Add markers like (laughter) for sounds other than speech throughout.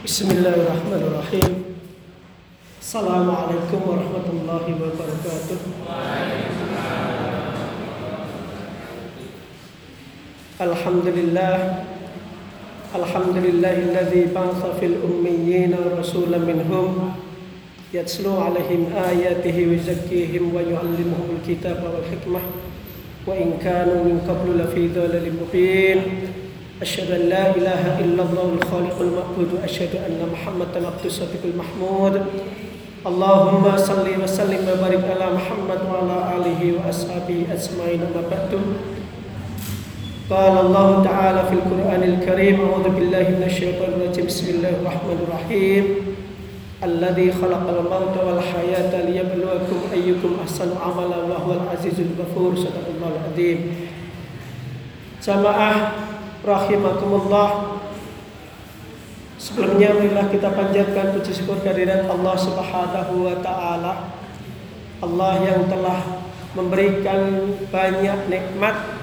بسم الله الرحمن الرحيم. السلام عليكم ورحمة الله وبركاته. الحمد لله. الحمد لله الذي بعث في الأميين رسولا منهم يتلو عليهم آياته ويزكيهم ويعلمهم الكتاب والحكمة. وإن كانوا من قبل لفي ضلال مبين. أشهد أن لا إله إلا الله الخالق المعبود وأشهد أن محمدا عبده الصديق المحمود. اللهم صل وسلم وبارك على محمد وعلى آله وأصحابه أجمعين أما بعد. قال الله تعالى في القرآن الكريم أعوذ بالله من الشيطان الرجيم بسم الله الرحمن الرحيم. الذي خلق الموت والحياة ليبلوكم أيكم أحسن عملا وهو العزيز الغفور صدق الله العظيم. Jamaah rahimakumullah Sebelumnya marilah kita panjatkan puji syukur kehadirat Allah Subhanahu wa taala. Allah yang telah memberikan banyak nikmat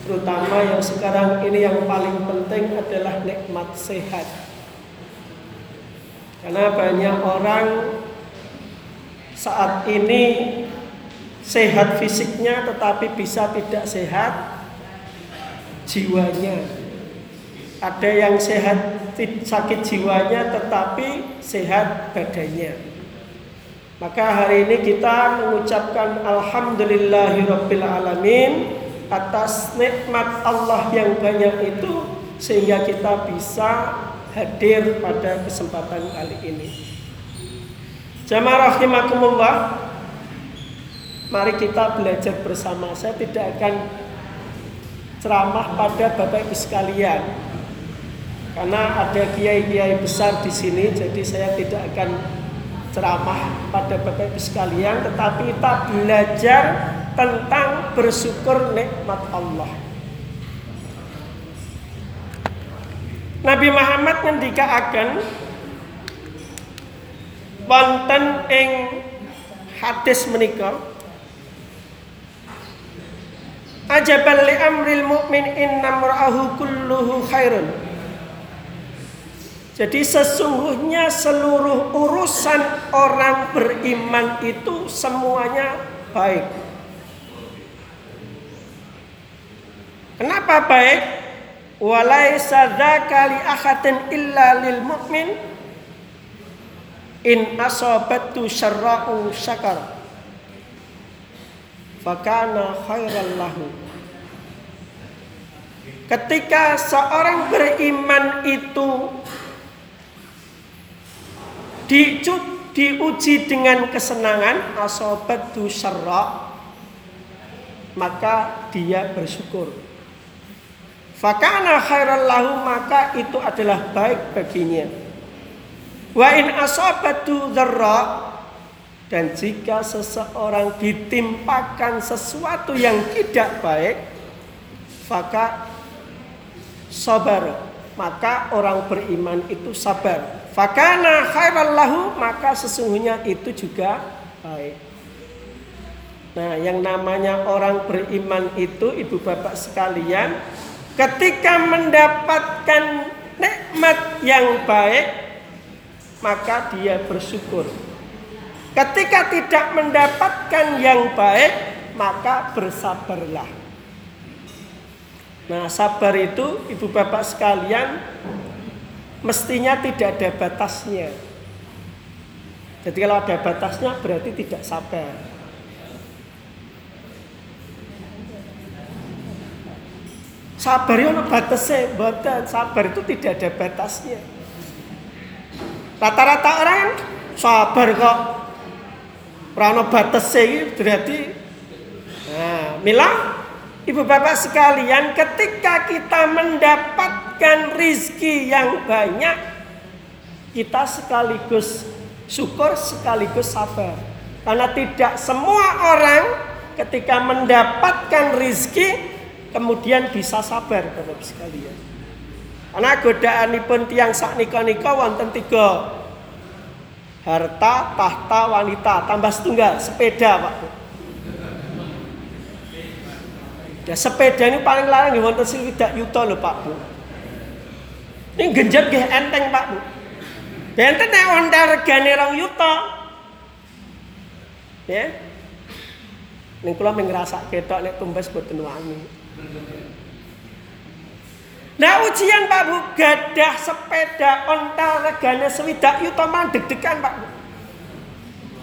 terutama yang sekarang ini yang paling penting adalah nikmat sehat. Karena banyak orang saat ini sehat fisiknya tetapi bisa tidak sehat jiwanya. Ada yang sehat sakit jiwanya tetapi sehat badannya. Maka hari ini kita mengucapkan alhamdulillahirabbil alamin atas nikmat Allah yang banyak itu sehingga kita bisa hadir pada kesempatan kali ini. Jamaah rahimakumullah, mari kita belajar bersama. Saya tidak akan ceramah pada Bapak Ibu sekalian. Karena ada kiai-kiai besar di sini, jadi saya tidak akan ceramah pada Bapak Ibu sekalian, tetapi kita belajar tentang bersyukur nikmat Allah. Nabi Muhammad ngendika akan wonten ing hadis menikah Ajabal li amril mu'min inna mur'ahu kulluhu khairun. Jadi sesungguhnya seluruh urusan orang beriman itu semuanya baik. Kenapa baik? Walaisa dzaka li ahadin illa lil mu'min in asabatu syarra'u syakara fakana khairal lahu. Ketika seorang beriman itu dicu, diuji dengan kesenangan asobatu syarra maka dia bersyukur. Fakana khairal lahu maka itu adalah baik baginya. Wa in asabatu dzarra dan jika seseorang ditimpakan sesuatu yang tidak baik, maka sabar. Maka orang beriman itu sabar. Fakana khairal lahu, maka sesungguhnya itu juga baik. Nah, yang namanya orang beriman itu ibu bapak sekalian, ketika mendapatkan nikmat yang baik, maka dia bersyukur. Ketika tidak mendapatkan yang baik, maka bersabarlah. Nah, sabar itu ibu bapak sekalian mestinya tidak ada batasnya. Jadi kalau ada batasnya berarti tidak sabar. Sabar itu batasnya, batas sabar itu tidak ada batasnya. Rata-rata orang sabar kok Rano batas iki berarti Nah, mila Ibu Bapak sekalian, ketika kita mendapatkan rizki yang banyak, kita sekaligus syukur sekaligus sabar. Karena tidak semua orang ketika mendapatkan rizki kemudian bisa sabar Bapak sekalian. Karena godaan pun tiang sak nika-nika wonten tiga harta, tahta, wanita, tambah setunggal, sepeda Pak. Ya sepeda ini paling larang di wonten tidak yuto loh Pak Bu. Ini genjot nggih enteng Pak Bu. Benten nek ontel regane yuta. Ya. Ning kula mung ngrasake tok nek tumbas boten wani. Nah ujian Pak Bu, gadah sepeda ontel regane sewidak yuta mang deg-degan Pak Bu.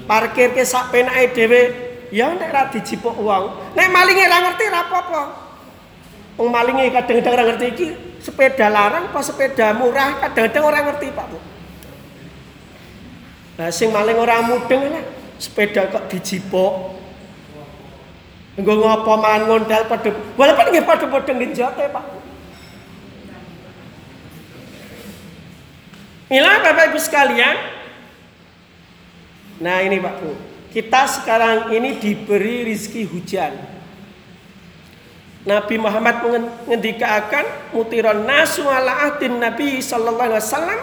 Parkir ke sak penake dhewe, ya nek ra dijipuk uang. Nek malinge ra ngerti ra apa-apa. Wong malinge kadang-kadang ora ngerti iki sepeda larang apa sepeda murah, kadang-kadang ora ngerti Pak Bu. Nah sing maling ora mudeng lah, sepeda kok dijipuk. Nggo ngopo malah ngondal padha walaupun nggih padha-padha ngenjote Pak. Inilah Bapak Ibu sekalian. Nah ini Pak Bu. Kita sekarang ini diberi rizki hujan. Nabi Muhammad mengendikakan mutiron nasu ala ahdin Nabi sallallahu alaihi wasallam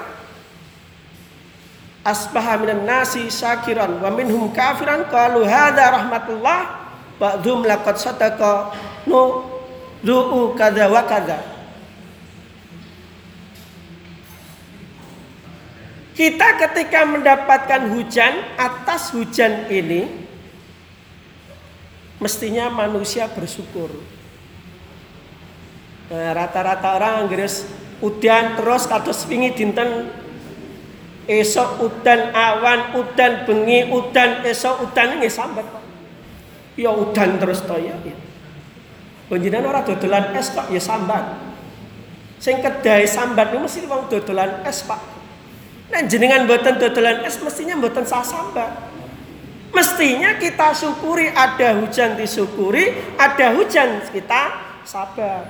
asbaha minan nasi syakiran wa minhum kafiran qalu hadza rahmatullah ba'dhum laqad sadaqa nu du'u kadza wa kadza Kita ketika mendapatkan hujan atas hujan ini mestinya manusia bersyukur. Nah, rata-rata orang Inggris udan terus kados wingi dinten esok udan awan udan bengi udan esok udan nggih sambat Pak. Ya udan terus to ya. Panjenengan ora dodolan es kok ya sambat. Sing kedai sambat niku mesti wong dodolan es Pak. Nah jenengan buatan dodolan es mestinya buatan sah sambat. Mestinya kita syukuri ada hujan disyukuri, ada hujan kita sabar.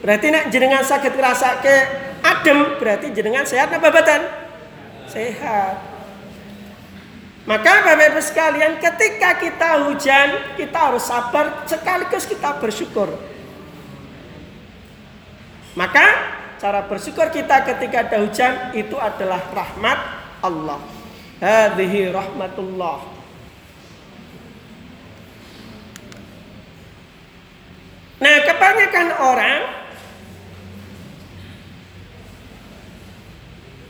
Berarti nak jenengan sakit rasa ke adem, berarti jenengan sehat apa badan? Sehat. Maka Bapak Ibu sekalian ketika kita hujan kita harus sabar sekaligus kita bersyukur. Maka cara bersyukur kita ketika ada hujan itu adalah rahmat Allah. Hadhihi rahmatullah. Nah, kebanyakan orang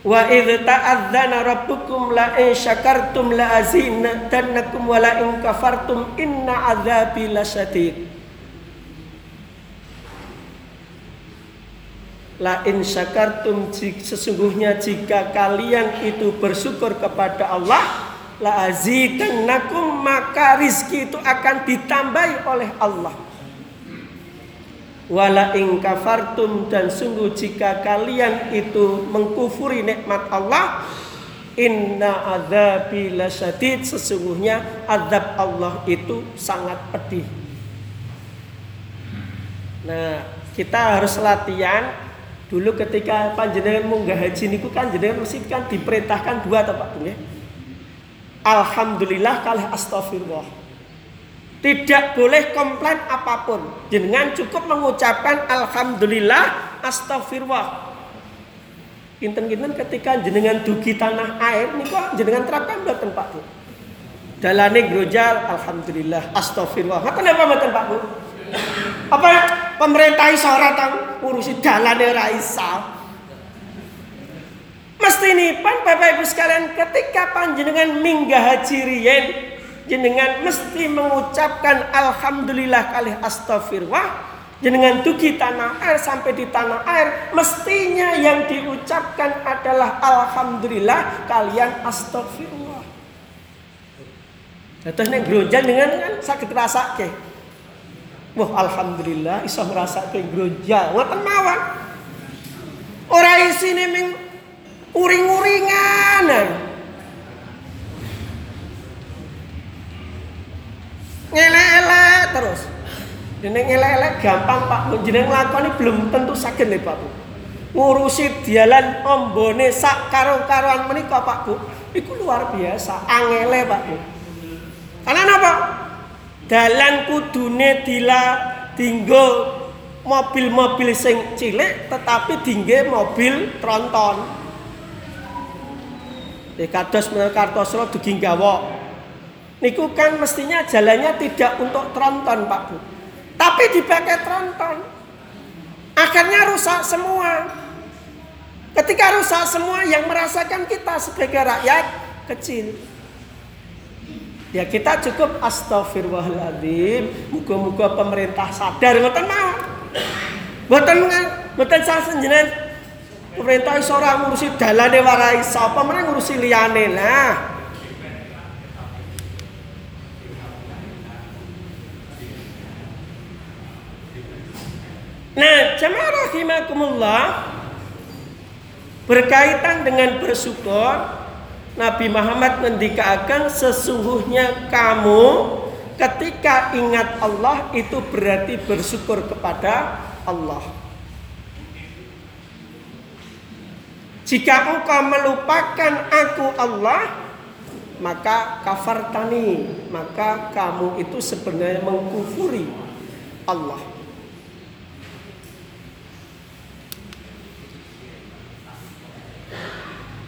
Wa idh ta'adzana rabbukum la in syakartum la azinnakum wa la in kafartum inna adzabi lasyadid. La in syakartum sesungguhnya jika kalian itu bersyukur kepada Allah la azidannakum maka rizki itu akan ditambahi oleh Allah. Wala in kafartum dan sungguh jika kalian itu mengkufuri nikmat Allah Inna adzabi lasyadid sesungguhnya azab Allah itu sangat pedih. Nah, kita harus latihan Dulu ketika panjenengan munggah haji niku kan jenengan mesti kan diperintahkan dua atau Pak ya. Alhamdulillah kalah astagfirullah. Tidak boleh komplain apa pun. Jenengan cukup mengucapkan alhamdulillah astagfirullah. Kinten-kinten ketika jenengan dugi tanah air niku jenengan terapkan mboten Pak Bu. Dalane grojal alhamdulillah astagfirullah. Ngoten apa mboten Pak Bu? Apa pemerintah iso ora tau ngurusi dalane ora iso. Mesti ini pan Bapak Ibu sekalian ketika panjenengan minggah haji riyen jenengan mesti mengucapkan alhamdulillah kali astagfirullah jenengan dugi tanah air sampai di tanah air mestinya yang diucapkan adalah alhamdulillah kalian astagfirullah. Terus nek dengan kan sakit rasa ke. Wah alhamdulillah iso ngrasake groja ngoten mawon. Ora isine ming uring-uringan. Ngelek-elek terus. Dene ngelek-elek gampang Pak, jeneng nglakoni belum tentu saged lho Pak Bu. Ngurusi dialan ombone sak karo-karoan menika Pak Bu. Iku luar biasa, angele Pak Bu. Karena apa? Dalan kudune dila dinggo mobil-mobil sing cilik tetapi dingge mobil tronton. Di kados menel Kartosro dugi gawok. Niku kan mestinya jalannya tidak untuk tronton Pak Bu. Tapi dipakai tronton. Akhirnya rusak semua. Ketika rusak semua yang merasakan kita sebagai rakyat kecil. Ya kita cukup astagfirullahaladzim. Muka-muka pemerintah sadar. Bukan mau. Bukan bukan salah senjenan. Pemerintah iso ora ngurusi dalane warai sapa meneh ngurusi liyane lah. Nah, jamaah rahimakumullah berkaitan dengan bersyukur Nabi Muhammad ngendikakan sesungguhnya kamu ketika ingat Allah itu berarti bersyukur kepada Allah. Jika engkau melupakan aku Allah, maka kafartani, maka kamu itu sebenarnya mengkufuri Allah.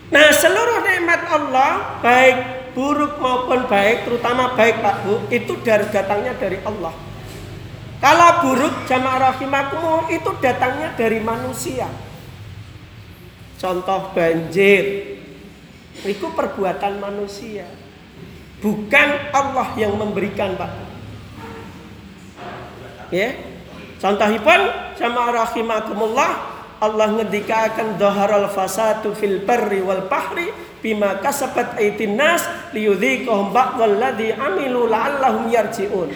Nah seluruh nikmat Allah baik buruk maupun baik terutama baik Pak Bu itu dari datangnya dari Allah. Kalau buruk jamaah rahimakumullah itu datangnya dari manusia. Contoh banjir itu perbuatan manusia. Bukan Allah yang memberikan Pak. Ya. Contohipun jamaah rahimakumullah Allah ngedikakan dhaharal fasatu fil barri wal bahri bima kasabat aitin nas liyudhiqahum ba'dal ladzi amilu la'allahum yarji'un.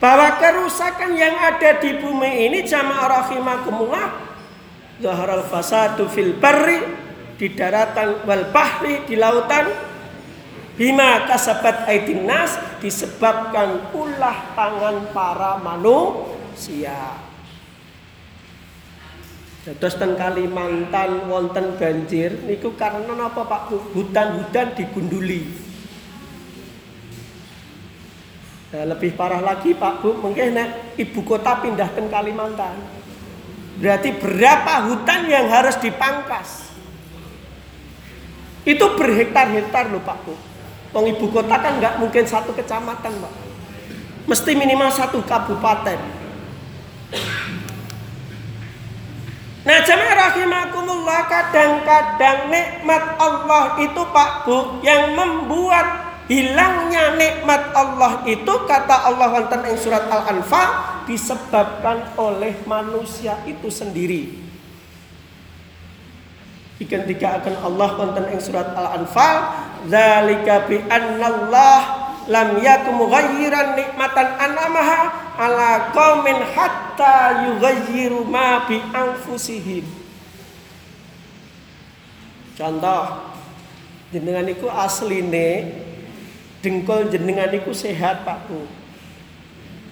Bahwa kerusakan yang ada di bumi ini jamaah rahimakumullah dhaharal fasatu fil barri di daratan wal bahri di lautan bima kasabat aitin nas disebabkan ulah tangan para manusia. Terus teng Kalimantan wonten banjir niku karena apa Pak? Hutan-hutan digunduli. Nah, lebih parah lagi Pak Bu, mungkin ibu kota pindah ke Kalimantan. Berarti berapa hutan yang harus dipangkas? Itu berhektar-hektar loh Pak Bu. Wong ibu kota kan nggak mungkin satu kecamatan Pak. Mesti minimal satu kabupaten. Nah jemaah rahimakumullah kadang-kadang nikmat Allah itu Pak Bu yang membuat hilangnya nikmat Allah itu kata Allah wonten ing surat Al-Anfal disebabkan oleh manusia itu sendiri. Dikentikan Allah wonten ing surat Al-Anfal zalika bi lam yakum ghayran nikmatan an'amaha ala qaumin hatta yughayyiru ma bi anfusihim. Contoh jenengan iku asline dengkul jenengan iku sehat Pak Bu.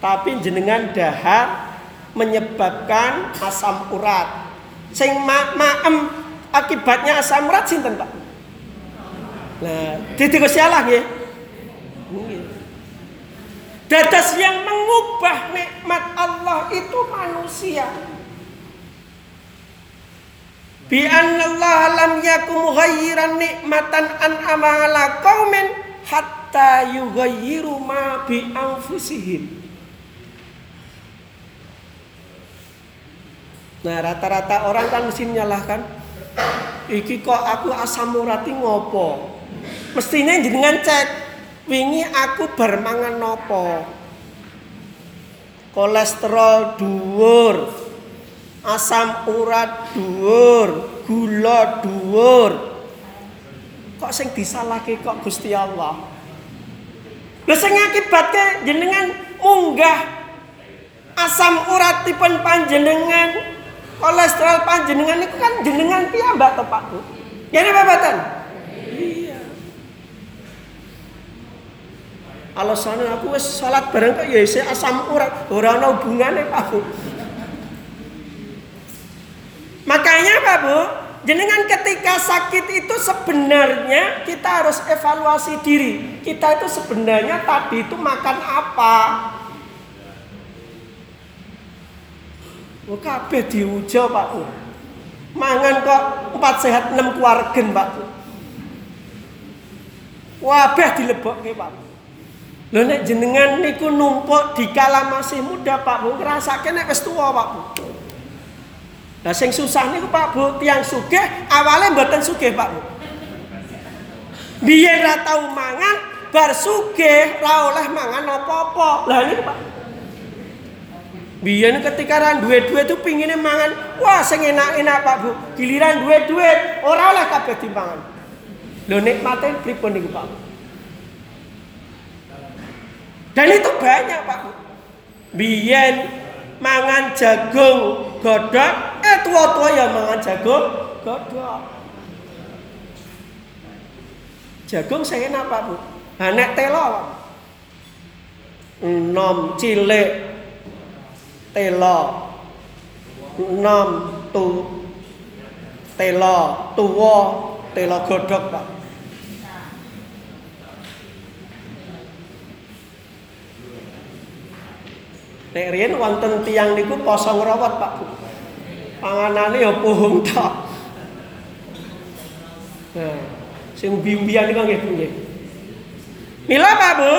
Tapi jenengan dahar menyebabkan asam urat. Sing ma maem akibatnya asam urat sinten Pak? Nah, dadi salah nggih. Dadas yang mengubah nikmat Allah itu manusia. Bi Allah lam yakum ghayran nikmatan an amala qaumin hatta yughayyiru ma bi anfusihim. Nah rata-rata orang kan mesti menyalahkan Iki kok aku asam urati ngopo Mestinya jenengan cek wingi aku bermangan nopo kolesterol dhuwur asam urat dhuwur gula dhuwur kok sing disalahke kok Gusti Allah lho sing jenengan munggah asam uratipun panjenengan kolesterol panjenengan itu kan jenengan piyambak to Pak Bu. Ya babatan. Alasannya aku wis salat bareng kok ya isih asam urat, ora ana hubungane Pak Bu. Makanya Pak Bu, jenengan ketika sakit itu sebenarnya kita harus evaluasi diri. Kita itu sebenarnya tadi itu makan apa? Kabeh diujo Pak Bu. Mangan kok empat sehat enam keluarga Pak Bu. Wabeh dilebokke Pak Bu. Lho nek jenengan niku numpuk dikala masih muda Pak Bu, ngrasake nek wis tuwa Pak Bu. Nah sing susah niku Pak Bu, tiang sugih awalnya mboten sugih Pak Bu. Biyen ra tau mangan, bar sugih ra oleh mangan apa-apa. Lah ini Pak. Biyen ketika ra duwe duit tuh pingine mangan, wah sing enak-enak Pak Bu. Giliran duwe duit, ora oleh kabeh dipangan. Lho nikmate pripun niku Pak? Dan itu banyak Pak. Biyen mangan jagung godok, eh tua-tua ya mangan jagung godok. Jagung saya enak Pak Bu. Nek telo Nom cilik telo nom tu telo tuwa telo godok Pak. Nek riyen wonten tiyang niku poso ngrawat Pak. Panganane ya pohong tok. Nah, sing bimbian niku nggih nggih. Mila Pak Bu.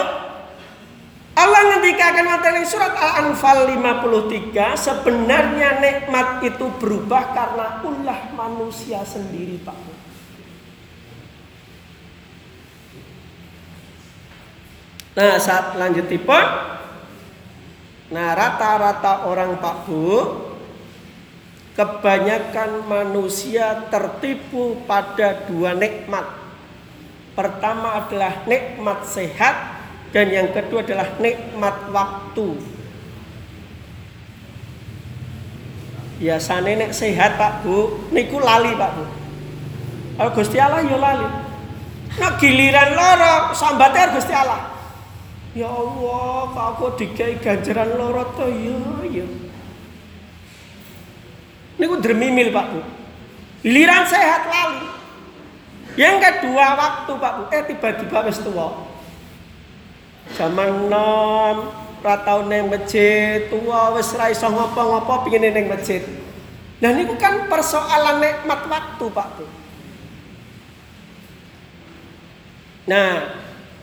Allah ngendikakan ing surat Al-Anfal 53 sebenarnya nikmat itu berubah karena ulah manusia sendiri Pak. Nah, saat lanjutipun Nah rata-rata orang Pak Bu Kebanyakan manusia tertipu pada dua nikmat. Pertama adalah nikmat sehat Dan yang kedua adalah nikmat waktu. Biasanya nek sehat Pak Bu Niku lali Pak Bu. Kalau Gusti Allah ya lali. Nah giliran loro sambatnya Gusti Allah Ya Allah, kok aku dikai ganjaran loro to ya ya. Niku dremimil Pak Bu. Liran sehat lali. Yang kedua waktu Pak Bu, eh tiba-tiba wis tua. Zaman nom ratau neng masjid, tua wis ra iso ngopo-ngopo pingin neng masjid. Nah niku kan persoalan nikmat waktu Pak Bu. Nah,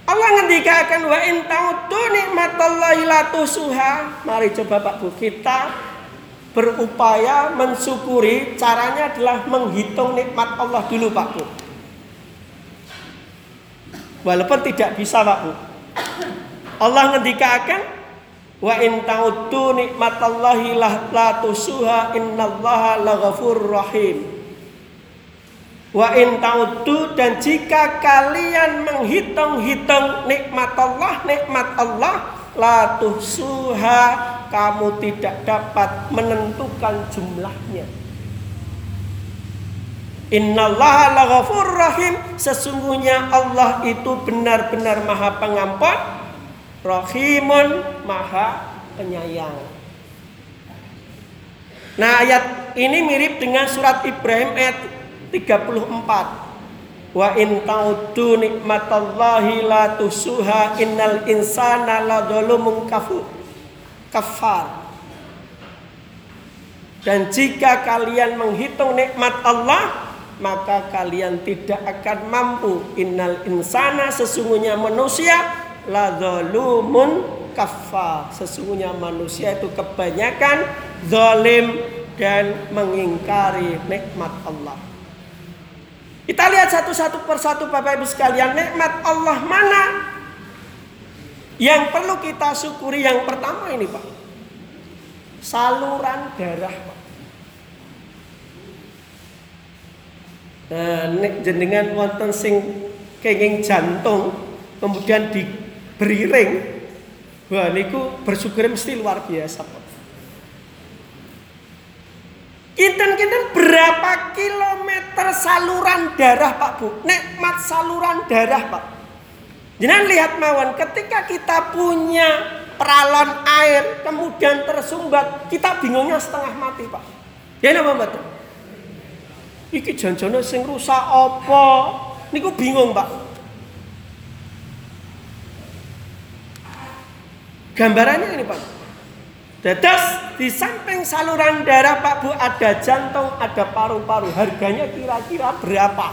Allah ngendikakan wa in ta'uddu nikmatallahi la tusuha. Mari coba Pak Bu kita berupaya mensyukuri caranya adalah menghitung nikmat Allah dulu Pak Bu. Walaupun tidak bisa Pak Bu. Allah ngendikakan wa in ta'uddu nikmatallahi la tusuha innallaha laghafurur rahim. Wa in ta'uddu dan jika kalian menghitung-hitung nikmat Allah, nikmat Allah la tuhsuha kamu tidak dapat menentukan jumlahnya. Innallaha laghafur rahim sesungguhnya Allah itu benar-benar Maha Pengampun, Rahimun Maha Penyayang. Nah, ayat ini mirip dengan surat Ibrahim ayat 34 Wa in ta'uddu nikmatallahi la tusuha innal insana la kafu kafar Dan jika kalian menghitung nikmat Allah maka kalian tidak akan mampu. Innal insana sesungguhnya manusia la dhulumun kafar sesungguhnya manusia itu kebanyakan zalim dan mengingkari nikmat Allah kita lihat satu-satu persatu Bapak Ibu sekalian nikmat Allah mana yang perlu kita syukuri yang pertama ini Pak. Saluran darah Pak. Nah, jenengan wonten sing kenging jantung kemudian diberi ring. Wah niku bersyukur mesti luar biasa Pak. Kinten-kinten berapa kilometer saluran darah Pak Bu? Nikmat saluran darah Pak. Jangan lihat mawon ketika kita punya peralon air kemudian tersumbat, kita bingungnya setengah mati Pak. Ya napa betul? Iki janjane sing rusak apa? Niku bingung Pak. Gambarannya ini Pak. Dadas di samping saluran darah Pak Bu ada jantung, ada paru-paru. Harganya kira-kira berapa?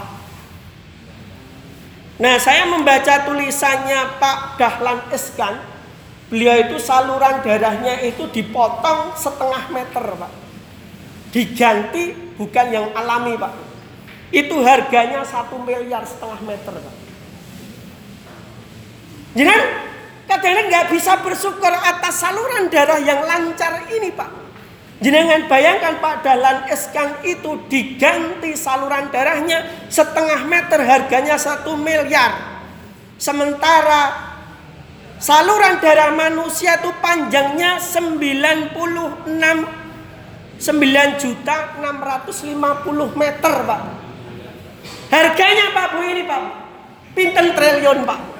Nah saya membaca tulisannya Pak Dahlan Eskan. Beliau itu saluran darahnya itu dipotong setengah meter Pak. Diganti bukan yang alami Pak. Itu harganya satu miliar setengah meter Pak. Jangan kadang-kadang nggak bisa bersyukur atas saluran darah yang lancar ini Pak. Jenengan bayangkan Pak Dalan Eskang itu diganti saluran darahnya setengah meter harganya satu miliar. Sementara saluran darah manusia itu panjangnya 96 9 juta 650 meter Pak. Harganya Pak Bu ini Pak. Pinten triliun Pak.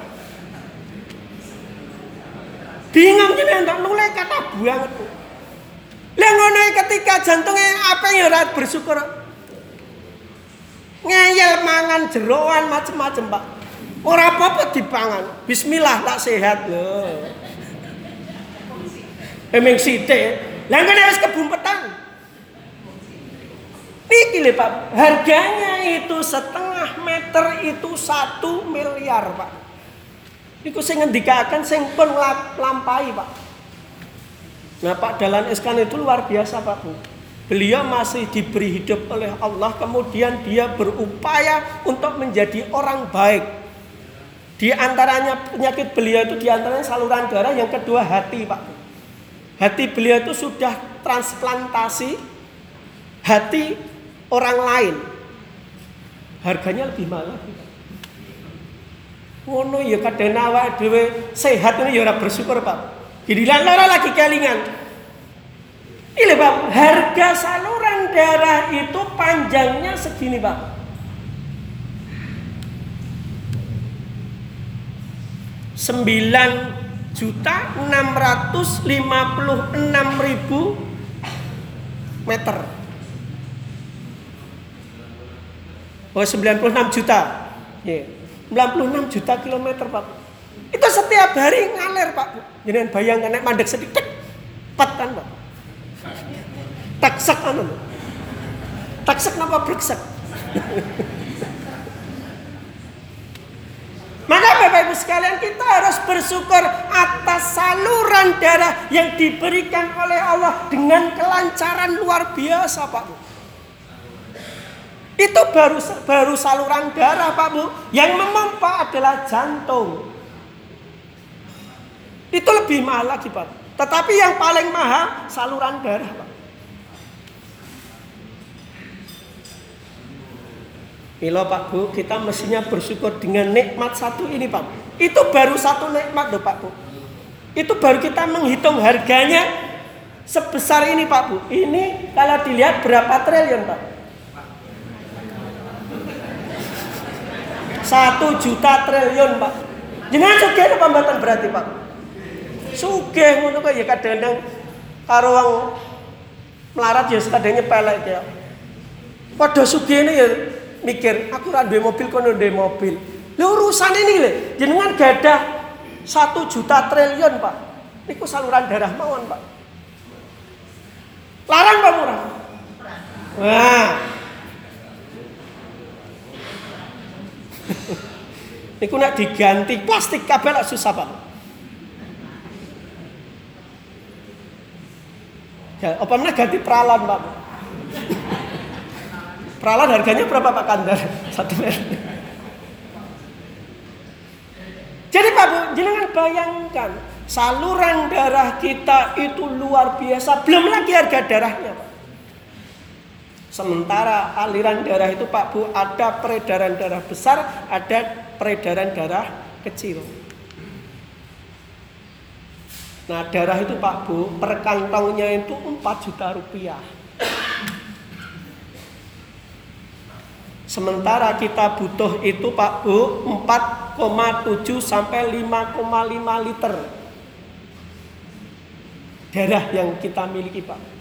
Bingung jenengan mulai kata buang. Lah ngono ketika jantungnya apa ya ora bersyukur. Ngeyel mangan jeroan macem-macem, Pak. Ora apa-apa dipangan. Bismillah tak sehat lho. Emeng sithik. Lah ngene wis kebumpetan. Niki lho Pak, harganya itu setengah meter itu satu miliar Pak. Niku sing ngendikaken sing pun lampahi Pak. Nah Pak Dalan Iskan itu luar biasa Pak Bu. Beliau masih diberi hidup oleh Allah kemudian dia berupaya untuk menjadi orang baik. Di antaranya penyakit beliau itu di antaranya saluran darah, yang kedua hati Pak. Hati beliau itu sudah transplantasi hati orang lain. Harganya lebih mahal lagi. Ngono ya kadang awake dhewe sehat ini ya ora bersyukur Pak. Jadi lara lagi kelingan. Ini Pak, harga saluran darah itu panjangnya segini Pak. Sembilan juta enam ratus lima puluh enam ribu meter. Oh 96 juta. Yeah. 96 juta kilometer Pak. Itu setiap hari ngalir Pak. Jangan bayangkan naik mandek sedikit. Pat kan Pak. Taksak kan. Taksak apa berksak? (laughs) Maka Bapak Ibu sekalian kita harus bersyukur atas saluran darah yang diberikan oleh Allah dengan kelancaran luar biasa Pak Bu. Itu baru baru saluran darah Pak Bu. Yang memompa adalah jantung. Itu lebih mahal lagi Pak. Tetapi yang paling mahal saluran darah Pak. Milo Pak Bu, kita mestinya bersyukur dengan nikmat satu ini Pak. Itu baru satu nikmat loh Pak Bu. Itu baru kita menghitung harganya sebesar ini Pak Bu. Ini kalau dilihat berapa triliun Pak? Satu juta triliun Pak. Jangan juga pembatan berarti Pak. Sugih ngono kok ya kadang-kadang karo wong melarat ya kadang nyepelek ya. Padha sugihne ya mikir, aku ora duwe mobil kono duwe mobil. Lha urusan ini lho, jenengan gadah satu juta triliun, Pak. Niku saluran darah mawon, Pak. Larang Pak murah. Wah. (laughs) Niku nak diganti plastik kabel susah, Pak. Ya, apa mana ganti peralon Pak? (laughs) Peralon harganya berapa Pak Kandar? (laughs) Satu merek. Jadi Pak Bu, jangan bayangkan saluran darah kita itu luar biasa. Belum lagi harga darahnya. Sementara aliran darah itu Pak Bu ada peredaran darah besar, ada peredaran darah kecil. Nah darah itu Pak Bu per kantongnya itu 4 juta rupiah. Sementara kita butuh itu Pak Bu 4,7 sampai 5,5 liter darah yang kita miliki Pak.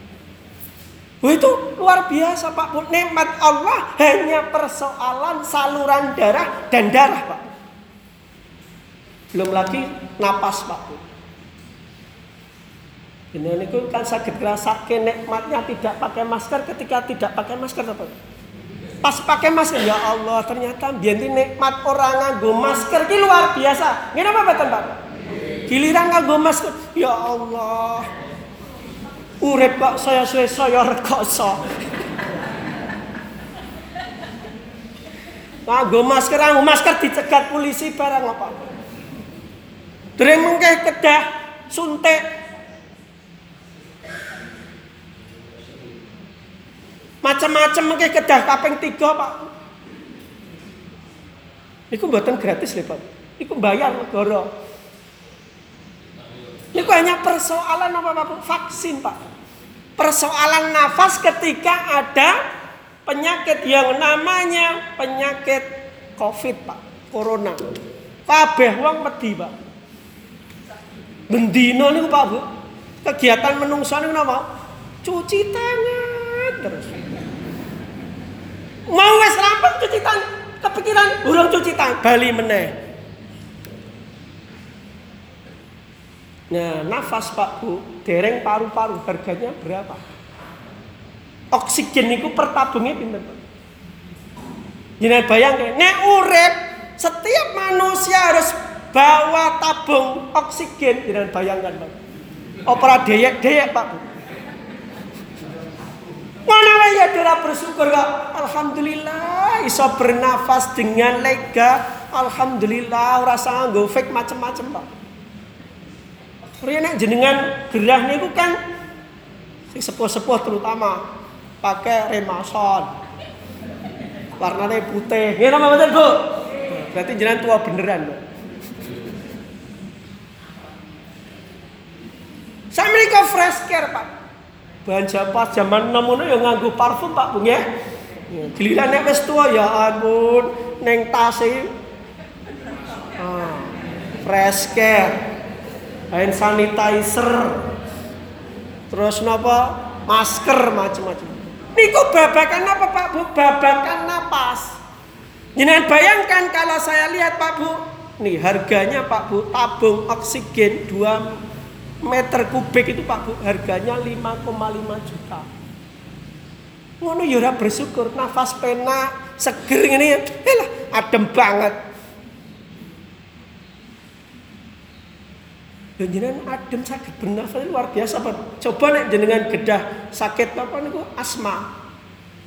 Bu itu luar biasa Pak. Nikmat Allah hanya persoalan saluran darah dan darah Pak. Belum lagi napas Pak. Ini niku kan sakit ngrasake nikmatnya tidak pakai masker ketika tidak pakai masker apa? Pas pakai masker ya Allah ternyata biar nikmat orang nganggo masker ki luar biasa. Ngene apa Pak? Giliran nganggo masker ya Allah. Urip kok saya suwe saya rekoso. Nganggo masker, nganggo masker dicegat polisi barang apa? Dereng mengke kedah suntik. Macam-macam mengke kedah kaping tiga Pak. Iku mboten gratis lho Pak. Iku bayar negara. Iku hanya persoalan apa Pak? Vaksin Pak. Persoalan nafas ketika ada penyakit yang namanya penyakit Covid Pak, Corona. Kabeh wong wedi Pak. Bendino niku Pak Bu. Kegiatan menungso niku napa? Cuci tangan terus. Mau wis rampung cuci tangan, kepikiran burung cuci tangan, bali meneh. Nah, nafas Pak Bu, dereng paru-paru harganya berapa? Oksigen itu per tabungnya pinter Pak. Jangan bayangkan, nek urip setiap manusia harus bawa tabung oksigen, jangan bayangkan Pak. Opera deyek-deyek Pak Bu. Mana ya dira bersyukur kok. Alhamdulillah iso bernafas dengan lega. Alhamdulillah rasa nggo fake macam-macam Pak. Rene jenengan gerah niku kan sing sepuh-sepuh terutama pakai remason. Warnanya putih. Nggih nama betul, Bu? Berarti jenengan tua beneran. Saya mereka fresh care, Pak. Belanja pas zaman nemono ya nganggo parfum, Pak, Bu ya. Giliran nek wis tua ya ampun, neng tas. Ah, fresh care. Hand sanitizer. Terus napa? Masker macam-macam. Niku babakan apa Pak Bu? Babakan napas. Jangan bayangkan kalau saya lihat Pak Bu, nih harganya Pak Bu tabung oksigen 2 meter kubik itu Pak Bu harganya 5,5 juta. Ngono ya ora bersyukur, nafas pena seger ini ya, adem banget. Dan jenengan adem sakit bernafas luar biasa Pak. Coba nek jenengan gedah sakit apa niku asma.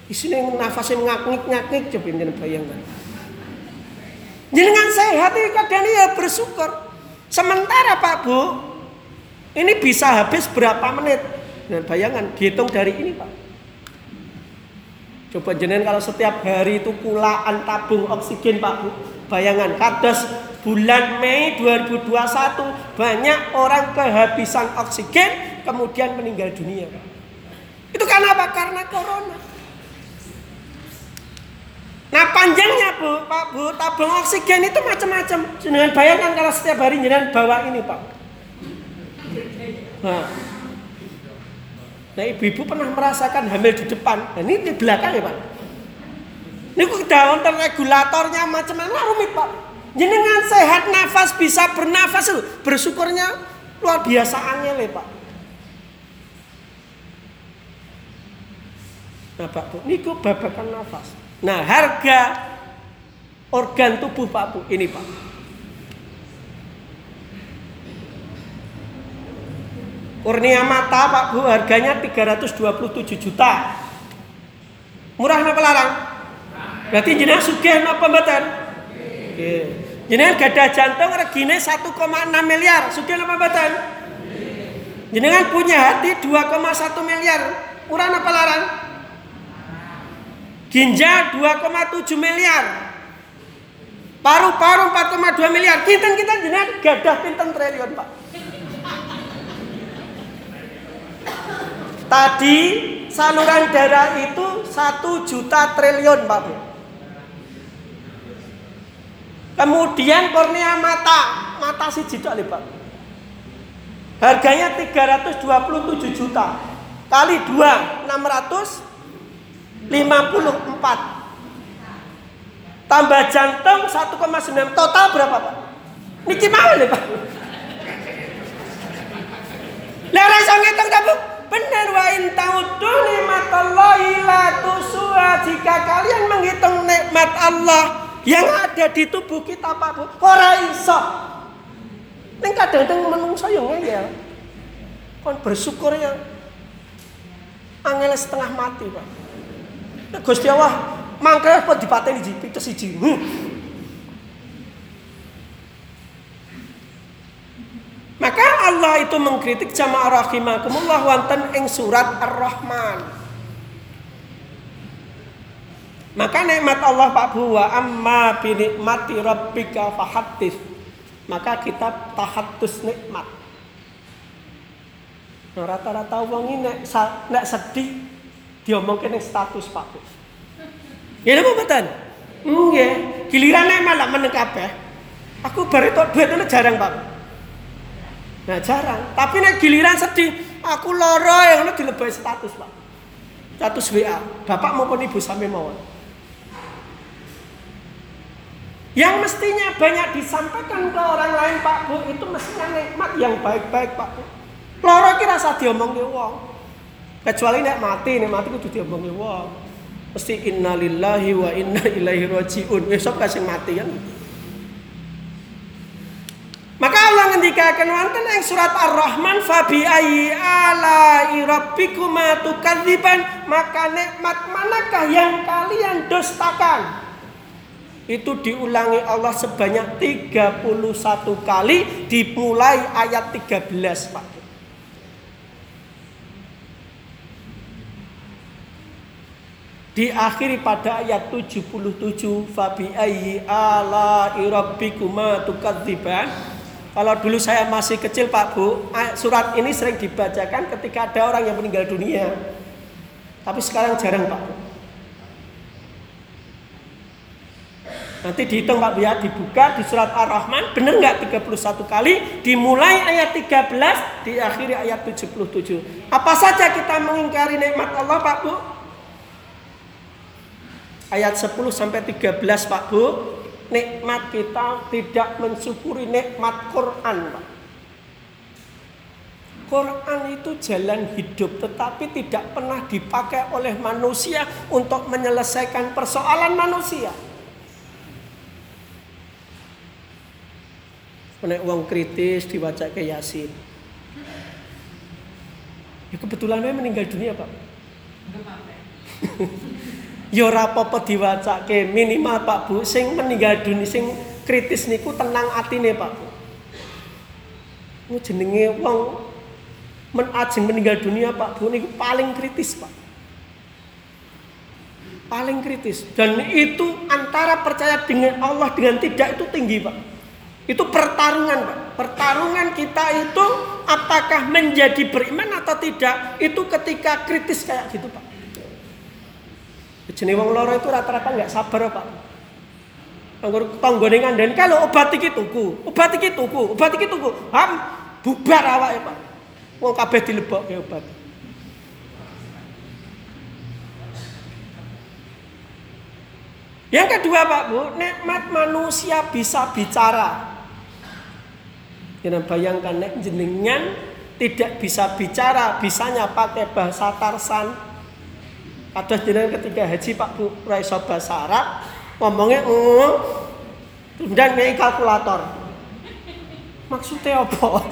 Isine nafasnya ngaknik-ngaknik coba jenengan bayangkan. Jenengan sehat ini kadang ya bersyukur. Sementara Pak Bu, ini bisa habis berapa menit? Dan bayangan dihitung dari ini Pak. Coba jenengan kalau setiap hari itu kulaan tabung oksigen Pak Bu. Bayangan kados bulan Mei 2021 banyak orang kehabisan oksigen kemudian meninggal dunia. Itu karena apa? Karena corona. Nah panjangnya bu, Pak Bu, tabung oksigen itu macam-macam. Jangan bayangkan kalau setiap hari jangan bawa ini Pak. Nah, nah ibu-ibu pernah merasakan hamil di depan, nah, ini di belakang ya Pak. Ini kok daun regulatornya macam-macam rumit Pak. Jenengan sehat nafas bisa bernafas bersyukurnya luar biasa angel ya Pak. Nah Pak Bu, ini kok babakan nafas. Nah harga organ tubuh Pak Bu ini Pak. Kurnia mata Pak Bu harganya 327 juta. Murah apa larang? Berarti jenengan sugih napa mboten? Nggih. Jenengan gadah jantung regine 1,6 miliar, sugih napa mboten? Jenengan punya hati 2,1 miliar. Murah apa larang? Ginjal 2,7 miliar. Paru-paru 4,2 miliar. Kita kita jenengan gadah pinten triliun, Pak. Tadi saluran darah itu 1 juta triliun, Pak Bu. Kemudian kornea mata, mata si jidok Pak. Harganya 327 juta. Kali 2, 654. Tambah jantung 1,9. Total berapa, Pak? Niki mau nih, Pak. Lah ora iso? Benar wa in ta'uddu nikmatallahi la tusuha. Jika kalian menghitung nikmat Allah yang ada di tubuh kita Pak Bu, ora iso. Ning kadang-kadang menungso yo ngeyel. Kon bersyukur ya. Angel setengah mati, Pak. Nek Gusti Allah mangkel apa dipateni siji, pites siji. Maka Allah itu mengkritik jamaah rahimakumullah wonten ing surat Ar-Rahman. Maka nikmat Allah Pak Bu wa amma bi nikmati rabbika fahaddits. Maka kita tahatus nikmat. Nah, rata-rata wong ini nek, nek sedih diomongke ning status Pak Bu. Ya napa mboten? Nggih, giliran nek malah meneng kabeh. Aku bar entuk duit jarang Pak. Nah jarang. Tapi nek giliran sedih, aku loro ya ngono dilebahi status Pak. Status WA, bapak maupun ibu sampai mawon. Yang mestinya banyak disampaikan ke orang lain Pak Bu itu mestinya nikmat yang baik-baik Pak Bu. Loro ki rasa diomongke wong. Kecuali nek mati, nek mati kudu diomongke wong. Mesti innalillahi wa inna ilaihi rajiun. Besok kasih mati kan. Maka Allah ngendikaken wonten ing surat Ar-Rahman fabi ayyi ala rabbikuma tukadziban maka nikmat manakah yang kalian dustakan itu diulangi Allah sebanyak 31 kali dimulai ayat 13 Pak diakhiri pada ayat 77 fabi ayyi ala rabbikuma tukadziban kalau dulu saya masih kecil Pak Bu, surat ini sering dibacakan ketika ada orang yang meninggal dunia. Tapi sekarang jarang Pak Bu. Nanti dihitung Pak ya, dibuka di surat Ar-Rahman, benar nggak 31 kali? Dimulai ayat 13, diakhiri ayat 77. Apa saja kita mengingkari nikmat Allah Pak Bu? Ayat 10 sampai 13 Pak Bu, nikmat kita tidak mensyukuri nikmat Quran, Pak. Quran itu jalan hidup tetapi tidak pernah dipakai oleh manusia untuk menyelesaikan persoalan manusia. Nek uang kritis dibaca ke Yasin. Ya kebetulan meninggal dunia, Pak. (laughs) ya ora apa-apa diwacake minimal Pak Bu sing meninggal dunia sing kritis niku tenang atine Pak Bu. Ini jenenge wong men ajeng meninggal dunia Pak Bu niku paling kritis Pak. Paling kritis dan itu antara percaya dengan Allah dengan tidak itu tinggi Pak. Itu pertarungan Pak. Pertarungan kita itu apakah menjadi beriman atau tidak itu ketika kritis kayak gitu Pak. Jenis wong loro itu rata-rata nggak sabar pak. Anggur tanggone ngandani kalau obat iki tuku, obat iki tuku, obat iki tuku, ham bubar awak ya pak. Wong kabeh dilebokke obat. Yang kedua Pak Bu, nikmat manusia bisa bicara. Jangan bayangkan nek jenengan tidak bisa bicara, bisanya pakai bahasa Tarsan, Kados jenengan ketika haji Pak Bu raiso bahasa Arab ngomongnya mm, kemudian ngei kalkulator. Maksudnya apa?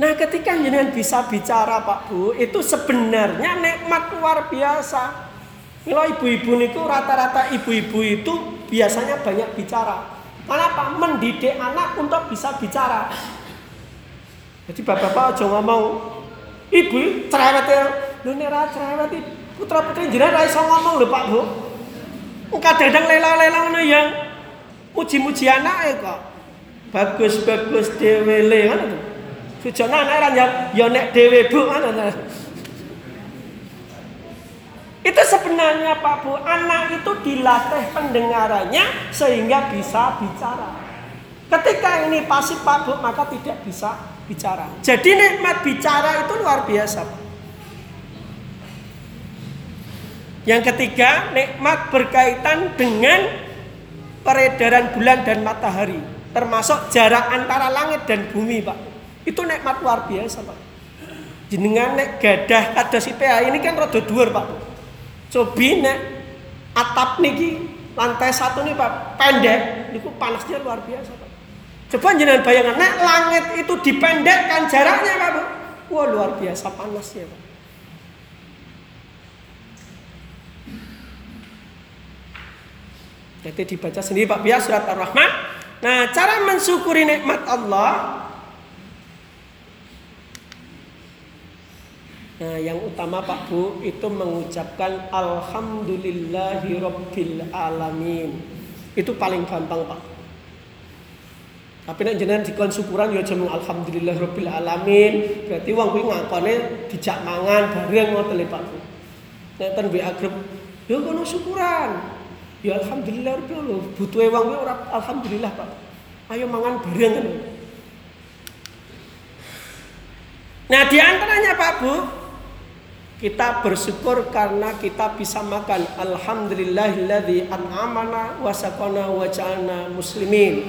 Nah ketika jenengan bisa bicara Pak Bu itu sebenarnya nikmat luar biasa. Kalau ibu-ibu itu rata-rata ibu-ibu itu biasanya banyak bicara. Kenapa? Mendidik anak untuk bisa bicara. Jadi bapak-bapak aja ngomong Ibu cerewet ya. Lho nek cerewet putra putri jenengan ra ngomong lho Pak Bu. Kadang-kadang lela-lela yang muji-muji anake kok. Bagus-bagus dhewe le ngono to. Sujana anak ra ya nek dhewe Bu ngono Itu sebenarnya Pak Bu, anak itu dilatih pendengarannya sehingga bisa bicara. Ketika ini pasif Pak Bu, maka tidak bisa bicara. Jadi nikmat bicara itu luar biasa. Yang ketiga, nikmat berkaitan dengan peredaran bulan dan matahari, termasuk jarak antara langit dan bumi, Pak. Itu nikmat luar biasa, Pak. Jenengan nek gadah kados IPA ini kan rada dhuwur, Pak. Cobi nek atap niki lantai satu nih Pak, pendek, niku panasnya luar biasa, Pak. Coba jenengan bayangkan, nek langit itu dipendekkan jaraknya Pak Bu. Wah luar biasa panasnya Pak. Jadi dibaca sendiri Pak Bias surat Ar-Rahman. Nah, cara mensyukuri nikmat Allah Nah, yang utama Pak Bu itu mengucapkan alhamdulillahirabbil alamin. Itu paling gampang, Pak. Tapi nek jenengan dikon syukuran ya jeneng alhamdulillahirabbil alamin, berarti wong kuwi ngakone dijak mangan bareng ngoten lho Pak Bu. Nek ten WA grup, ya kono syukuran. Ya alhamdulillah rabbil butuhe wong kuwi ora alhamdulillah, Pak. Ayo mangan bareng. Nah, di antaranya Pak Bu, kita bersyukur karena kita bisa makan. Alhamdulillahilladzi an'amana wa sakana wa muslimin.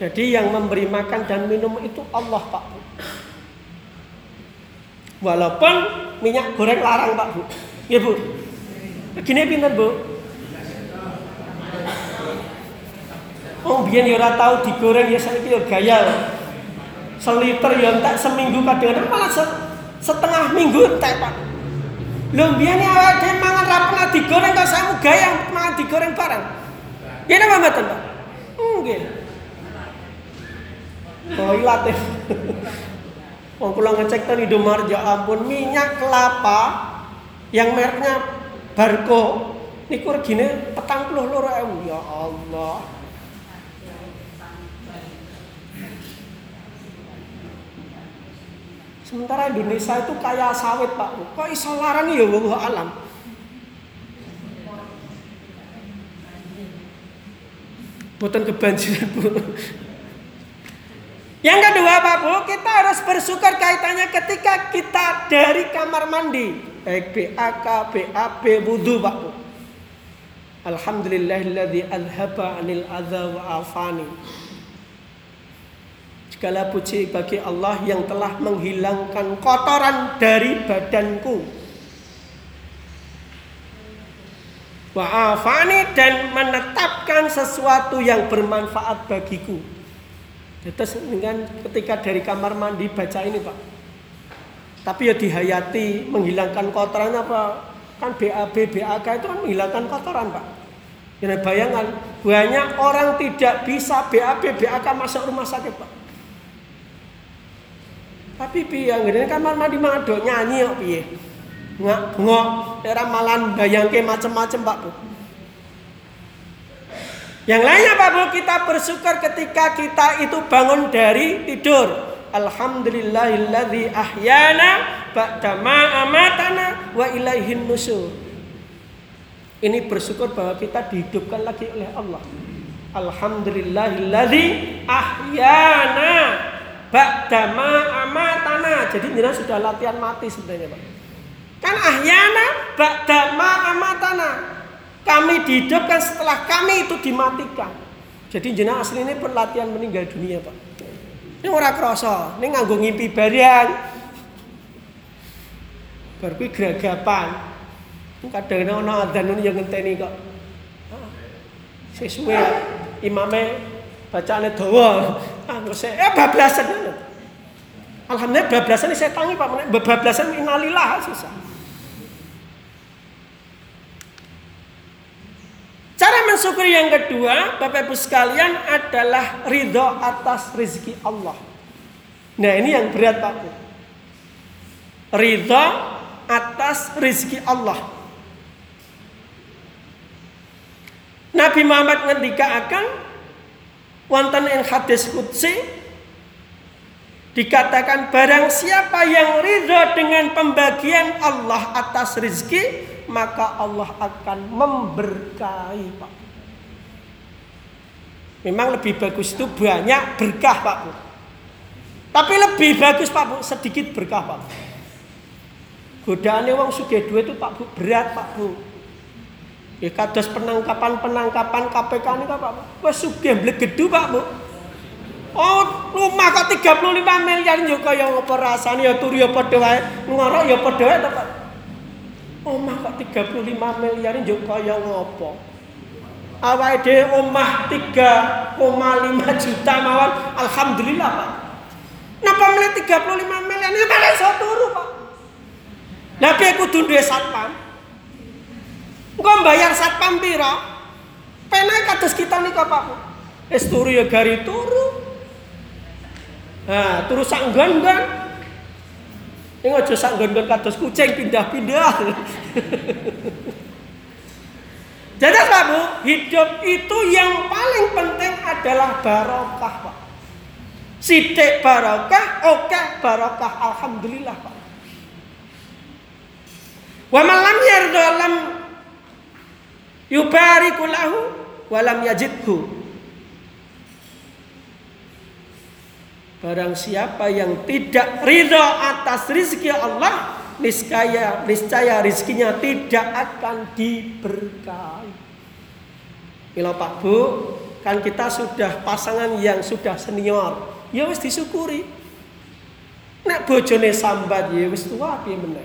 Jadi yang memberi makan dan minum itu Allah Pak Bu. Walaupun minyak goreng larang Pak Bu. Ya Bu. Gini pinter Bu. Oh biar ya tahu digoreng ya saya ya gaya. Seliter ya entek seminggu kadang-kadang malah setengah minggu entek Pak. Lho biyen awake dhewe mangan ra pernah digoreng kok samu gaya mangan digoreng bareng. Ya napa mboten, Pak? Nggih. Toilet. (laughs) Wong kula ngecek ten Indomaret ya ampun minyak kelapa yang mereknya Barco niku regine 42.000 ya Allah. Sementara Indonesia itu kaya sawit Pak. Kok iso larang ya wong alam. Boten kebanjiran Bu. Yang kedua Pak Bu, kita harus bersyukur kaitannya ketika kita dari kamar mandi. Baik BAK, BAB, wudhu Pak Bu. Alhamdulillahilladzi alhaba anil adha wa afani. Segala puji bagi Allah yang telah menghilangkan kotoran dari badanku. Wa'afani dan menetapkan sesuatu yang bermanfaat bagiku. Terus dengan ketika dari kamar mandi baca ini Pak. Tapi ya dihayati menghilangkan kotoran apa? Kan BAB, BAK itu kan menghilangkan kotoran Pak. Ya bayangan banyak orang tidak bisa BAB, BAK masuk rumah sakit Pak. Tapi piye ngene kamar mandi mado nyanyi kok piye? Ngak ngok era malan bayangke macam-macam Pak Bu. Yang lainnya Pak Bu kita bersyukur ketika kita itu bangun dari tidur. Alhamdulillahilladzi ahyana ba'da ma amatana wa ilaihin nusur. Ini bersyukur bahwa kita dihidupkan lagi oleh Allah. Alhamdulillahilladzi ahyana ba'dama amatana. Jadi jenengan sudah latihan mati sebenarnya, Pak. Kan ahyana ba'dama amatana. Kami dihidupkan setelah kami itu dimatikan. Jadi jenengan asli ini pelatihan meninggal dunia, Pak. Ini ora krasa, ini nganggo ngimpi barang. Bar kuwi gragapan. Kadang ana adzan yang ngenteni kok. Sesuai imame bacaane dawa. Ah, saya eh bablasan. Alhamdulillah bablasan ini saya tangi Pak, bablasan innalillah susah. Cara mensyukuri yang kedua, Bapak Ibu sekalian adalah ridho atas rezeki Allah. Nah ini yang berat Pak. Ridho atas rezeki Allah. Nabi Muhammad ngendika akan wonten ing hadis qudsi dikatakan barang siapa yang ridho dengan pembagian Allah atas rezeki maka Allah akan memberkahi Pak. Memang lebih bagus itu banyak berkah Pak Bu. Tapi lebih bagus Pak Bu sedikit berkah Pak Bu. Godaannya wong sugih duit itu Pak Bu berat Pak Bu. Ya kados penangkapan-penangkapan KPK ini Pak. Wes sugih blegedu Pak Bu. Oh, rumah kok 35 miliar yo kaya ngopo rasane ya turu ya padha wae, ngorok ya padha wae Pak. Omah kok 35 miliar yo kaya ngopo? awake dhewe omah 3,5 juta mawon alhamdulillah Pak napa mulai 35 miliar ini malah iso turu Pak lah piye kudu duwe satpam engko bayar satpam pira penae kados kita nika Pak wis turu ya gari turu Nah, terus sak nggon-nggon. Ini aja sak nggon-nggon kados kucing pindah-pindah. (laughs) Jadi Pak Bu, hidup itu yang paling penting adalah barokah Pak. Sidik barokah, oke barokah, alhamdulillah Pak. Wa malam yardalam yubariku lahu walam yajidhu. Barang siapa yang tidak ridha atas rizki Allah, niscaya niscaya rizkinya tidak akan diberkahi. Mila Pak Bu, kan kita sudah pasangan yang sudah senior, ya wis disyukuri. Nek bojone sambat ya wis tua piye meneh.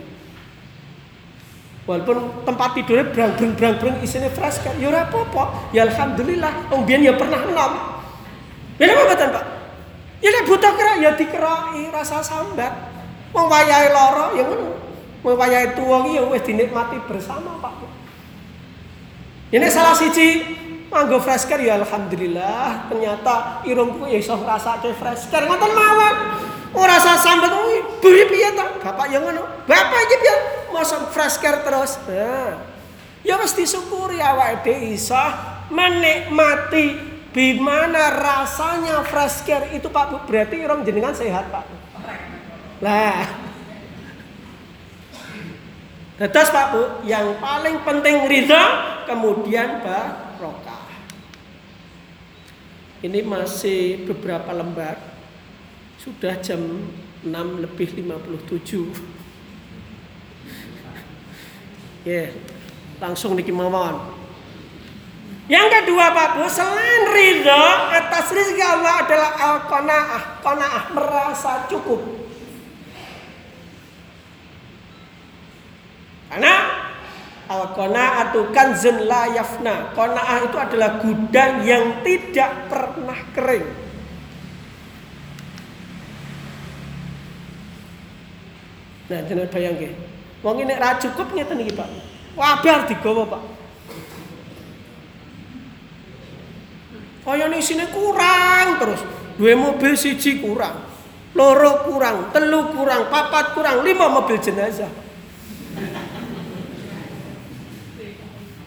Walaupun tempat tidurnya brang-brang brang-brang isinya fresh kan, ya apa-apa. Ya alhamdulillah, wong biyen ya pernah enom. Ya apa mboten, Pak? Ya nek butuh kerak ya dikeroki rasa sambat. Wong wayahe lara ya ngono. Wong wayahe tuwa ki ya wis dinikmati bersama, Pak. Ini salah siji nganggo fresh care ya alhamdulillah ternyata irungku ya iso ngrasake fresh care ngoten mawon. Ora rasa sambat kuwi piye piye ta? Bapak ya ngono. Bapak iki piye? Mosok fresh care terus. Nah. Ya wis disyukuri awake dhewe iso menikmati Bagaimana rasanya fresh care itu Pak Bu? Berarti orang jenengan sehat Pak. Lah. Tetes Pak Bu, yang paling penting ridha, kemudian barokah. Ini masih beberapa lembar. Sudah jam 6 lebih 57. Ya, langsung niki mawon. Yang kedua Pak Bu, selain ridho atas rezeki Allah adalah al-qanaah. Qanaah merasa cukup. Karena al-qanaatu kanzun la yafna. Qanaah itu adalah gudang yang tidak pernah kering. Nah, jangan bayangke. Wong ini ra cukup ngeten iki, Pak. Wabar digawa, Pak. Kaya ning sini kurang terus. Dua mobil siji kurang. Loro kurang, telu kurang, papat kurang, lima mobil jenazah.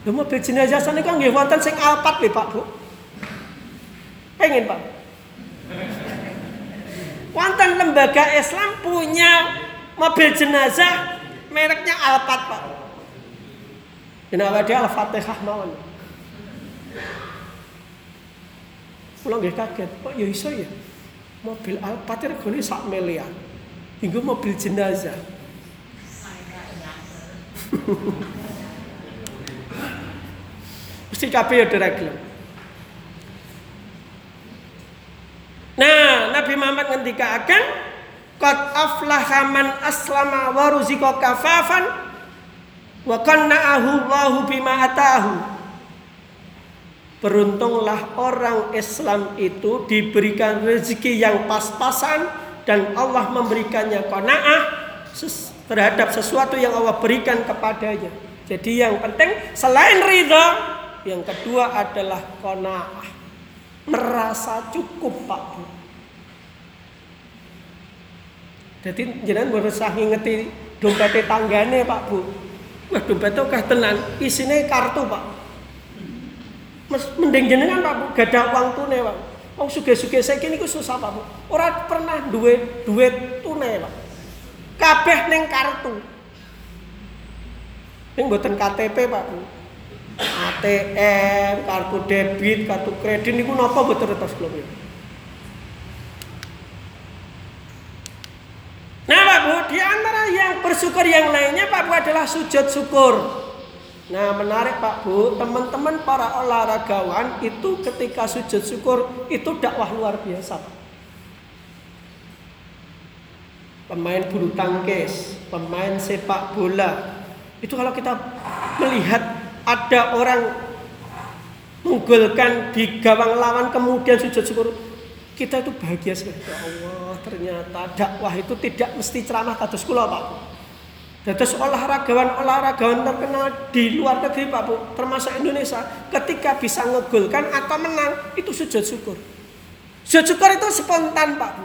Lho mobil jenazah sana kan nggih wonten sing alpat lho Pak Bu. Pengen Pak. Wonten lembaga Islam punya mobil jenazah mereknya Alphard Pak. Kenapa dia Al-Fatihah mawon. Pulang nggih kaget, kok ya iso ya. Mobil Alphard regane sak miliar. Hingga mobil jenazah. (laughs) Mesti kabeh ya diragel. Nah, Nabi Muhammad ngendikaken qad aflaha man aslama wa ruziqa kafafan wa qanna'ahu Allahu bima atahu. Beruntunglah orang Islam itu diberikan rezeki yang pas-pasan dan Allah memberikannya qanaah terhadap sesuatu yang Allah berikan kepadanya. Jadi yang penting selain ridha, yang kedua adalah qanaah. Merasa cukup Pak Bu. Jadi jenengan baru sah ngingeti dompet tanggane Pak Bu. Wah dompet kah tenan, isinya kartu Pak. Mas mending jenengan Pak Bu, gak ada uang tunai Pak. Wong suge-suge saiki niku susah Pak Bu. Ora pernah duit duit tunai Pak. Kabeh ning kartu. Ning mboten KTP Pak Bu. ATM, kartu debit, kartu kredit niku napa mboten retos kula Nah Pak Bu, di antara yang lainnya Pak Bu adalah sujud syukur. Nah menarik Pak Bu, teman-teman para olahragawan itu ketika sujud syukur itu dakwah luar biasa. Pemain bulu tangkis, pemain sepak bola, itu kalau kita melihat ada orang menggolkan di gawang lawan kemudian sujud syukur kita itu bahagia sekali ya Allah ternyata dakwah itu tidak mesti ceramah kados kula Pak Dados olahragawan olahragawan terkenal di luar negeri Pak Bu, termasuk Indonesia, ketika bisa ngegolkan atau menang itu sujud syukur. Sujud syukur itu spontan Pak Bu.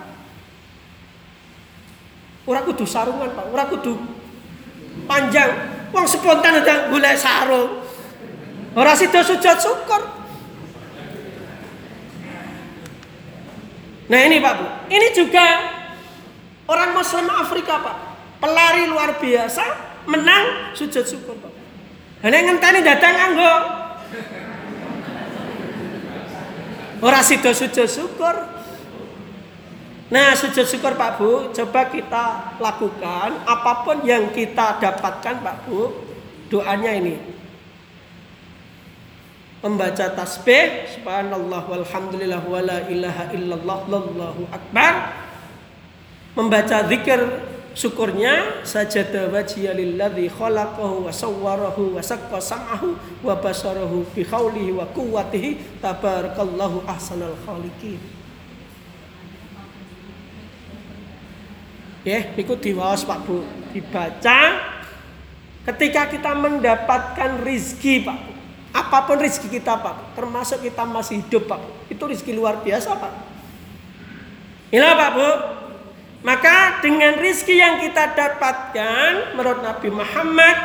Ora kudu sarungan Pak, ora kudu panjang. Wong spontan aja golek sarung. Ora sida sujud syukur. Nah ini Pak Bu, ini juga orang Muslim Afrika Pak pelari luar biasa menang sujud syukur Pak. Hanya ngenteni datang anggo. Ora sida sujud syukur. Nah, sujud syukur Pak Bu, coba kita lakukan apa pun yang kita dapatkan Pak Bu, doanya ini. Membaca tasbih, subhanallah walhamdulillah wala ilaha illallah wallahu akbar. Membaca zikir syukurnya sajada wajhiya lilladzi khalaqahu wa sawwarahu wa sakka sam'ahu wa basarahu bi khaulihi wa quwwatihi tabarakallahu ahsanal khaliqin Ya, niku diwaos Pak Bu, dibaca ketika kita mendapatkan rizki Pak Bu. Apa pun rizki kita Pak termasuk kita masih hidup Pak. Itu rizki luar biasa Pak. Inilah Pak Bu, maka dengan rizki yang kita dapatkan menurut Nabi Muhammad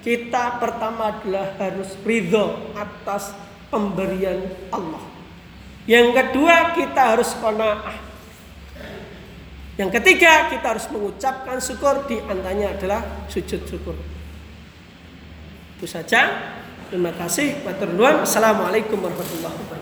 kita pertama adalah harus ridho atas pemberian Allah. Yang kedua kita harus kona'ah. Yang ketiga kita harus mengucapkan syukur di antaranya adalah sujud syukur. Itu saja. Terima kasih. Assalamualaikum warahmatullahi wabarakatuh.